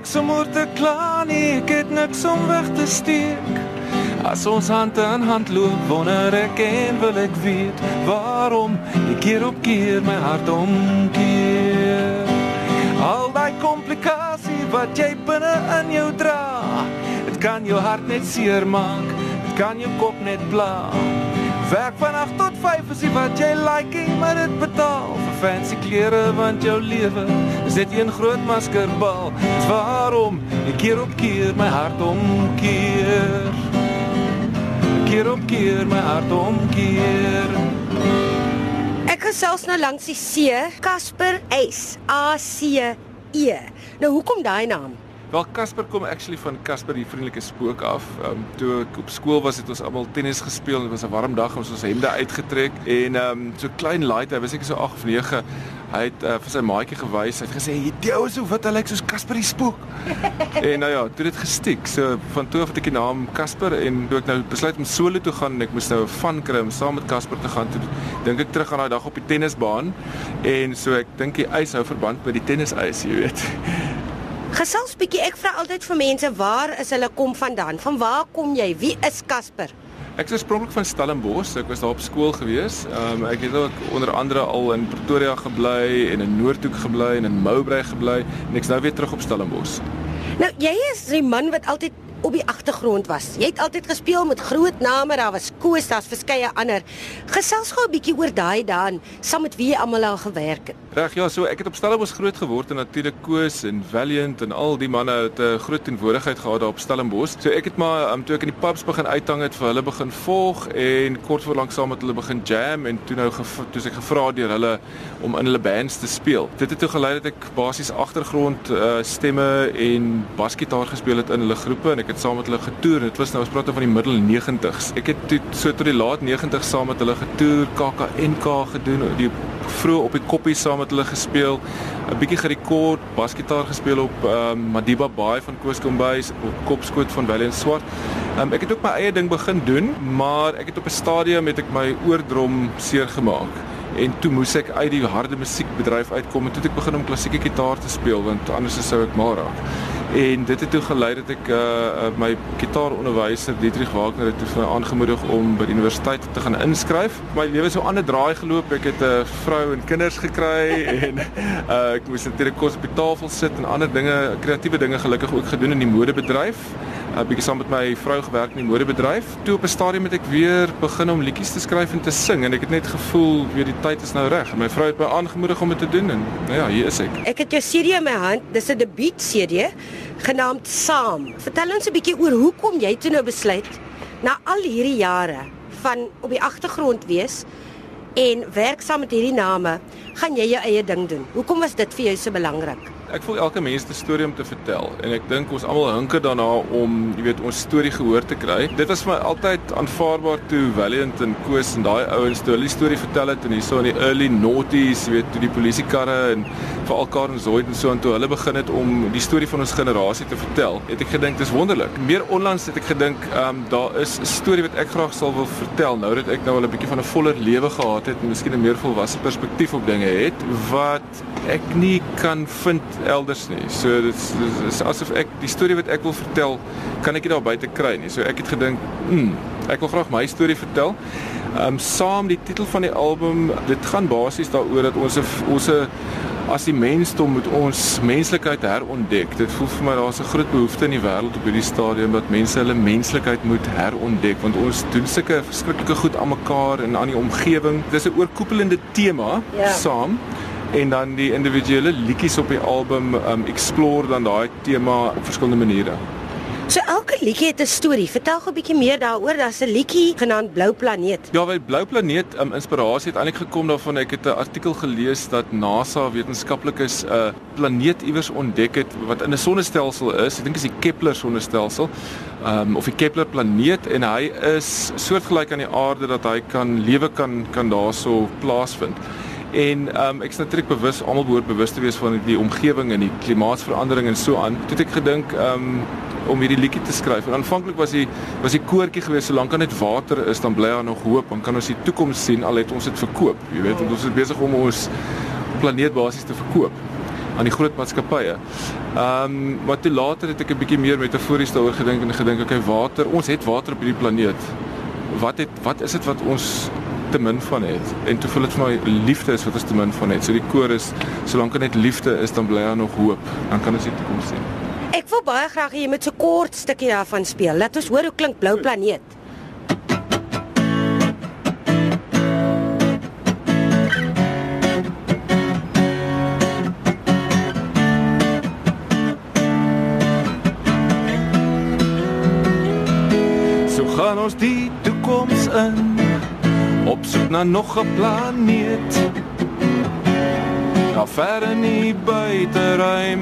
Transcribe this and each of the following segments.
niks om oor te kla nie, ek het niks om weg te steek. As ons hand in hand loop, wonder ek en wil ek weet waarom ek keer op keer my hart omkeer. Al daai komplikasie wat jy binne in jou dra, dit kan jou hart net seermaak, dit kan jou kop net pla. Werk van 8 tot 5 is wat jy like, maar dit betaal vir fancy klere want jou lewe is net een groot maskerbal. Waarom ek keer op keer my hart omkeer. Keer op keer my hart omkeer. Ek gesels nou langs die see, Casper S A C E. Nou hoekom daai naam? Wel Casper kom actually van Casper die vriendelike spook af. Ehm um, toe ek op skool was het ons almal tennis gespeel. Dit was 'n warm dag ons ons hemde uitgetrek en ehm um, so klein light, hy was seker so 8 of 9. Hy het uh, vir sy maatjie gewys. Hy het gesê, "Hierdie ou is so wat hy lyk soos Casper die spook." en nou ja, toe dit gestiek. So van toe af het ek die naam Casper en toe ek nou besluit om solo toe gaan en ek moes nou 'n van kry om saam met Casper te gaan toe dink ek terug aan daai dag op die tennisbaan en so ek dink die ys hou verband met die tennisys, jy weet. Gesels bietjie, ek vra altyd vir mense waar is hulle kom vandaan? Van waar kom jy? Wie is Casper? Ek is oorspronklik van Stellenbosch. Ek was daar op skool gewees. Ehm um, ek het ook onder andere al in Pretoria gebly en in Noordhoek gebly en in Moubrey gebly en ek's nou weer terug op Stellenbosch. Nou, jy is die man wat altyd op die agtergrond was. Jy het altyd gespeel met groot name, daar was Koos, daar's verskeie ander. Gesels gou 'n bietjie oor daai daan, saam met wie jy almal al gewerk het. Reg, ja, so ek het op Stellenbosch groot geword en natuurlik Koos en Valiant en al die manne het 'n groot teenwoordigheid gehad daar op Stellenbosch. So ek het maar um, toe ek in die pubs begin uithang het vir hulle begin volg en kort voor lank saam met hulle begin jam en toe nou toe ek gevra deur hulle om in hulle bands te speel. Dit het toe gelei dat ek basies agtergrond uh, stemme en basgitaar gespeel het in hulle groepe en ek het saam met hulle getoer. Dit was nou ons praat van die middel 90s. Ek het toe so tot die laat 90s saam met hulle getoer, KAKNK gedoen, die vroeg op die koppie saam met hulle gespeel, 'n bietjie gerekord, basgitaar gespeel op ehm um, Madiba Baai van Koos Kombuis, op Kopskoot van Valiant Swart. Ehm um, ek het ook my eie ding begin doen, maar ek het op 'n stadium met ek my oordrom seer gemaak en toe moes ek uit die harde musiekbedryf uitkom en toe het ek begin om klassieke gitaar te speel want anders sou ek maar raak. En dit het toe gelei dat ek uh my gitaaronderwyser Dietrich Wagner het vir aangemoedig om by die universiteit te gaan inskryf. My lewe so 'n ander draai geloop. Ek het 'n vrou en kinders gekry en uh ek moes natuurlik kos op die tafel sit en ander dinge, kreatiewe dinge gelukkig ook gedoen in die modebedryf. 'n bietjie saam met my vrou gewerk in die modebedryf. Toe op 'n stadium het ek weer begin om liedjies te skryf en te sing en ek het net gevoel weer die tyd is nou reg. My vrou het my aangemoedig om dit te doen en nou ja, hier is ek. Ek het jou CD in my hand. Dis 'n debuut CD genaamd Saam. Vertel ons 'n bietjie oor hoekom jy toe nou besluit na al hierdie jare van op die agtergrond wees en werk saam met hierdie name, gaan jy jou eie ding doen. Hoekom was dit vir jou so belangrik? Ek voel elke mens het 'n storie om te vertel en ek dink ons almal hinker daarna om, jy weet, ons storie gehoor te kry. Dit was vir my altyd aanvaarbaar toe Valiant en Koos en daai ouens toe hulle die storie vertel het in hierso in die early noughties, jy weet, toe die polisiekarre en veral Karen Zoid en so en toe hulle begin het om die storie van ons generasie te vertel. Het ek gedink dis wonderlik. Meer onlangs het ek gedink, ehm um, daar is 'n storie wat ek graag sal wil vertel nou dat ek nou al 'n bietjie van 'n voller lewe gehad het en miskien 'n meer volwasse perspektief op dinge het wat ek nie kan vind elders nie. So dit is, is asof ek die storie wat ek wil vertel, kan ek nie daar buite kry nie. So ek het gedink, mm, ek wil graag my storie vertel. Ehm um, saam die titel van die album, dit gaan basies daaroor dat ons ons as die mensdom moet ons menslikheid herontdek. Dit voel vir my daar's 'n groot behoefte in die wêreld op hierdie stadium dat mense hulle menslikheid moet herontdek want ons doen sulke verskriklike goed aan mekaar en aan die omgewing. Dis 'n oorkoepelende tema ja. saam en dan die individuele liedjies op die album um explore dan daai tema op verskillende maniere. So elke liedjie het 'n storie. Vertel gou 'n bietjie meer daaroor. Daar's 'n liedjie genaamd Blou Planeet. Ja, by Blou Planeet, um inspirasie het eintlik gekom daarvan ek het 'n artikel gelees dat NASA wetenskaplikes 'n uh, planeet iewers ontdek het wat in 'n sonnestelsel is. Ek dink dit is die Kepler sonnestelsel. Um of die Kepler planeet en hy is soortgelyk aan die aarde dat hy kan lewe kan kan daarso plaasvind. En ehm um, ek is natuurlik bewus, almal behoort bewus te wees van die omgewing en die klimaatsverandering en so aan. Toe het ek gedink ehm um, om hierdie liedjie te skryf. En aanvanklik was die was die koortjie geweest solank daar net water is, dan bly daar nog hoop. Dan kan ons die toekoms sien al het ons dit verkoop. Jy weet, ons is besig om ons planeet basies te verkoop. aan die groot maatskappye. Ehm um, maar toe later het ek 'n bietjie meer metafories daaroor gedink en gedink okay water, ons het water op hierdie planeet. Wat het wat is dit wat ons te min van het? En toe voel dit vir my liefde is wat ons te min van het. So die koor is solank dit net liefde is, dan bly daar nog hoop. Dan kan ons die toekoms sien. Ek wil baie graag hê jy moet so kort stukkie daarvan speel. Laat ons hoor hoe klink Blou Planeet. So gaan ons die toekoms in na nog 'n planeet. Daar ver in die buiteruim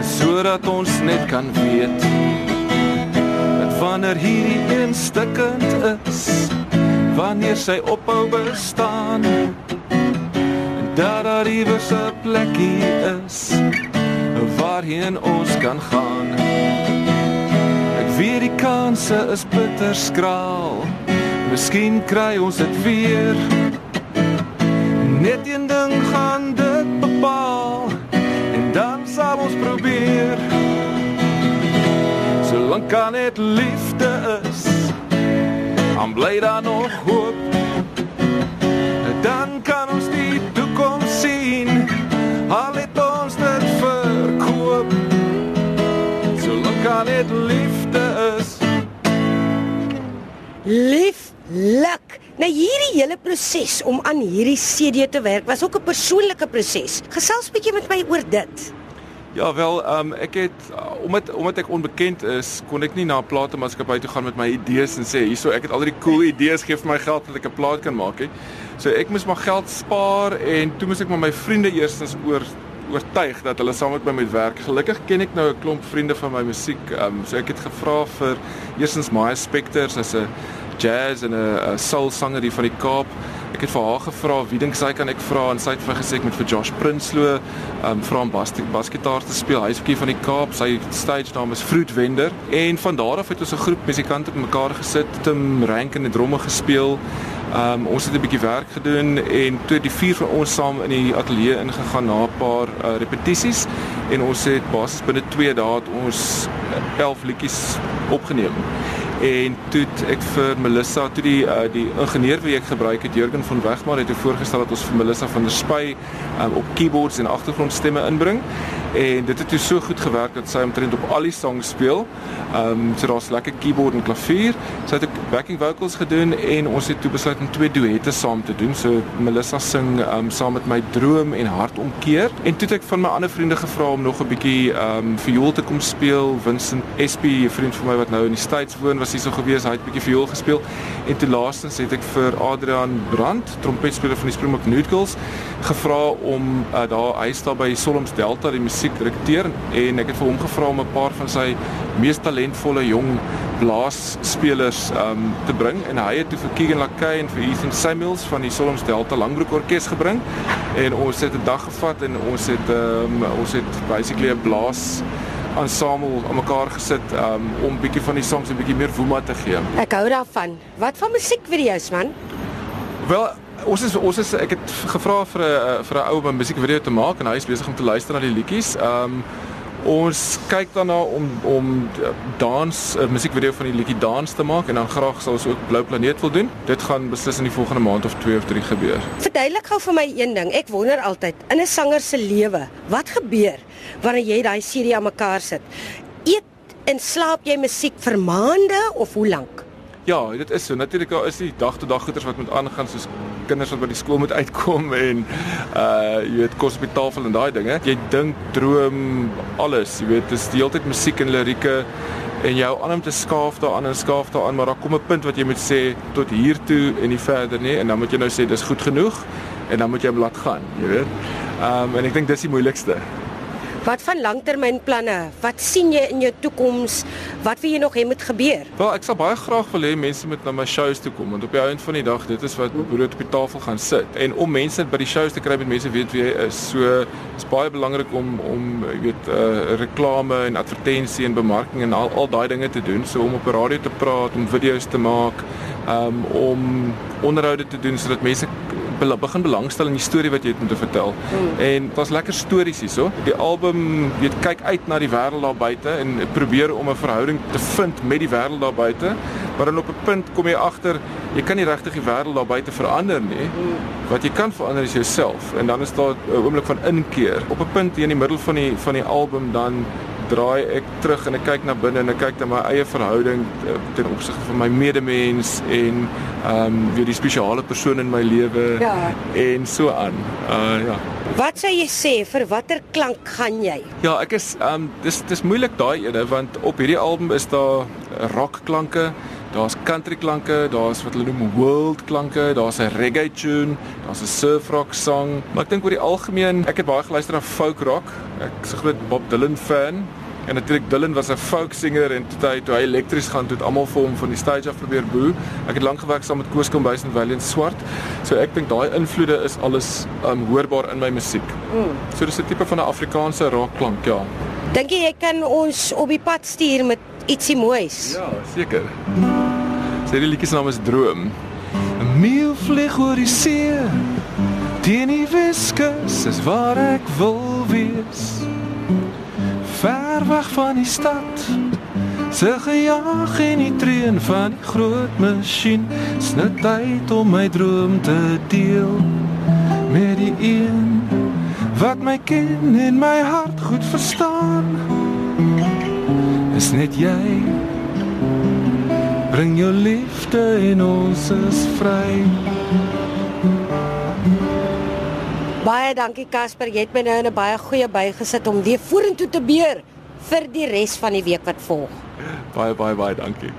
sodat ons net kan weet dat wanneer hierdie een stikkend is, wanneer sy ophou bestaan, dat daar iewers 'n plekkie is waarheen ons kan gaan. Ek weet die kanse is bitter skraal. Miskien kry ons dit weer. Net een ding gaan dit bepaal en dan sal ons probeer. Solank kan dit liefde is, dan bly daar nog hoop. Dan kan ons die toekoms sien. Al het ons dit verkoop. Solank kan dit liefde is. Lieflik. Nou hierdie hele proses om aan hierdie CD te werk was ook 'n persoonlike proses. Gesels bietjie met my oor dit. Ja wel, um, ek het omdat omdat ek onbekend is, kon ek nie na 'n platenmaatskappy toe gaan met my idees en sê hierso ek het al die cool idees gee vir my geld dat ek 'n plaat kan maak, hè. So ek moes maar geld spaar en toe moes ek maar my vriende eerstens oor oortuig dat hulle saam met my moet werk. Gelukkig ken ek nou 'n klomp vriende van my musiek. Um, so ek het gevra vir eerstens Maya Specters as 'n jazz en 'n soul sanger hier van die Kaap. Ek het vir haar gevra wie dink sy kan ek vra en sy het vir gesê ek moet vir Josh Prinsloo um vra om bas basgitaar te speel. Hy's ook hier van die Kaap. Sy stage naam is Fruit Vender en van daar af het ons 'n groep musikante bymekaar gesit, Tim Rank en die dromme gespeel. Um ons het 'n bietjie werk gedoen en toe die vier van ons saam in die ateljee ingegaan na 'n paar uh, repetisies en ons het basies binne 2 dae ons 11 liedjies opgeneem en toe ek vir Melissa toe die uh, die ingenieur wie ek gebruik het Jurgen van Wegmar het voorgestel dat ons vir Melissa van der Spy um, op keyboards en agtergrondstemme inbring en dit het toe so goed gewerk dat sy omtrent op al die songs speel. Ehm um, so daar's lekker keyboard en klavier. Sy het ook backing vocals gedoen en ons het toe besluit om twee duette saam te doen. So Melissa sing ehm um, saam met my Droom en Hartomkeer en toe het ek van my ander vriende gevra om nog 'n bietjie ehm um, viool te kom speel. Vincent SP, 'n vriend van my wat nou in die States woon, was hier so gewees. Hy het bietjie viool gespeel. En toe laastens het ek vir Adrian Brandt, trompetspeler van die Springbok Noodles, gevra om uh, daar hy staan by Solms Delta die musiekdirekteur en ek het vir hom gevra om 'n paar van sy mees talentvolle jong blaasspelers um te bring en hy het toe vir Keegan Lakay en vir Ethan Samuels van die Solms Delta Langbroek Orkees gebring en ons het 'n dag gevat en ons het um ons het basically 'n blaas ensemble aan mekaar gesit um om bietjie van die songs 'n bietjie meer woema te gee. Ek hou daarvan. Wat van musiekvideo's man? Wel Ons is ons is ek het gevra vir 'n vir 'n ou om 'n musiekvideo te maak en hy is besig om te luister na die liedjies. Um ons kyk daarna om om dans 'n musiekvideo van die liedjie dans te maak en dan graag sal ons ook Blou Planeet wil doen. Dit gaan beslis in die volgende maand of 2 of 3 gebeur. Verduidelik gou vir my een ding. Ek wonder altyd in 'n sanger se lewe, wat gebeur wanneer jy daai serie aan mekaar sit? Eet en slaap jy musiek vir maande of hoe lank? Ja, dit is so. Natuurlik daar is die dag tot dag goeders wat moet aangaan soos kinders wat by die skool moet uitkom en uh jy weet kos op die tafel en daai dinge. Jy dink, droom, alles, jy weet, dis die hele tyd musiek en lirieke en jou aan om te skaaf daaraan en skaaf daaraan, maar daar kom 'n punt wat jy moet sê tot hier toe en nie verder nie en dan moet jy nou sê dis goed genoeg en dan moet jy hom laat gaan, jy weet. Um en ek dink dis die moeilikste. Wat van langtermynplanne? Wat sien jy in jou toekoms? Wat wil jy nog hê moet gebeur? Wel, ek sal baie graag wil hê mense moet na my shows toe kom want op die einde van die dag dit is wat brood op die tafel gaan sit. En om mense by die shows te kry met mense weet wie jy is. So is baie belangrik om om jy weet uh reklame en advertensie en bemarking en al al daai dinge te doen. So om op die radio te praat, om video's te maak, um om onderhoude te doen sodat mense begin belangstel in die storie wat jy het om te vertel. Mm. En dit was lekker stories hierso. Die album weet kyk uit na die wêreld daar buite en probeer om 'n verhouding te vind met die wêreld daar buite. Maar dan op 'n punt kom jy agter jy kan nie regtig die wêreld daar buite verander nie. Mm. Wat jy kan verander is jouself en dan is daar 'n oomblik van inkeer. Op 'n punt hier in die middel van die van die album dan draai ek terug en ek kyk na binne en ek kyk na my eie verhouding eh, ten opsigte van my medemens en ehm um, weer die spesiale persoon in my lewe ja. en so aan. Uh ja. Wat sou jy sê vir watter klank gaan jy? Ja, ek is ehm um, dis dis moeilik daai ene want op hierdie album is daar rock klanke, daar's country klanke, daar's wat hulle noem world klanke, daar's 'n reggae tune, daar's 'n surf rock song. Maar ek dink oor die algemeen, ek het baie geluister na folk rock. Ek's 'n groot Bob Dylan fan. En natuurlik Dylan was 'n folk singer en toe hy toe hy elektries gaan toe het almal vir hom van die stage af probeer boe. Ek het lank gewerk saam met Koos Kombuis en Valiant Swart. So ek dink daai invloede is alles um hoorbaar in my musiek. Mm. So dis 'n tipe van 'n Afrikaanse rock klank, ja. Dink jy jy kan ons op die pad stuur met ietsie moois? Ja, seker. Sy liedjie se naam is Droom. 'n Meeu vlieg oor die see. Teen die Weskus is waar ek wil wees ver weg van die stad se gejaag en die trein van die groot masjien snit tyd om my droom te deel met die een wat my ken en my hart goed verstaan is net jy bring jou liefde en ons is vry Baie dankie Casper, jy het my nou in 'n baie goeie by gesit om weer vorentoe te beer vir die res van die week wat volg. Baie baie baie dankie.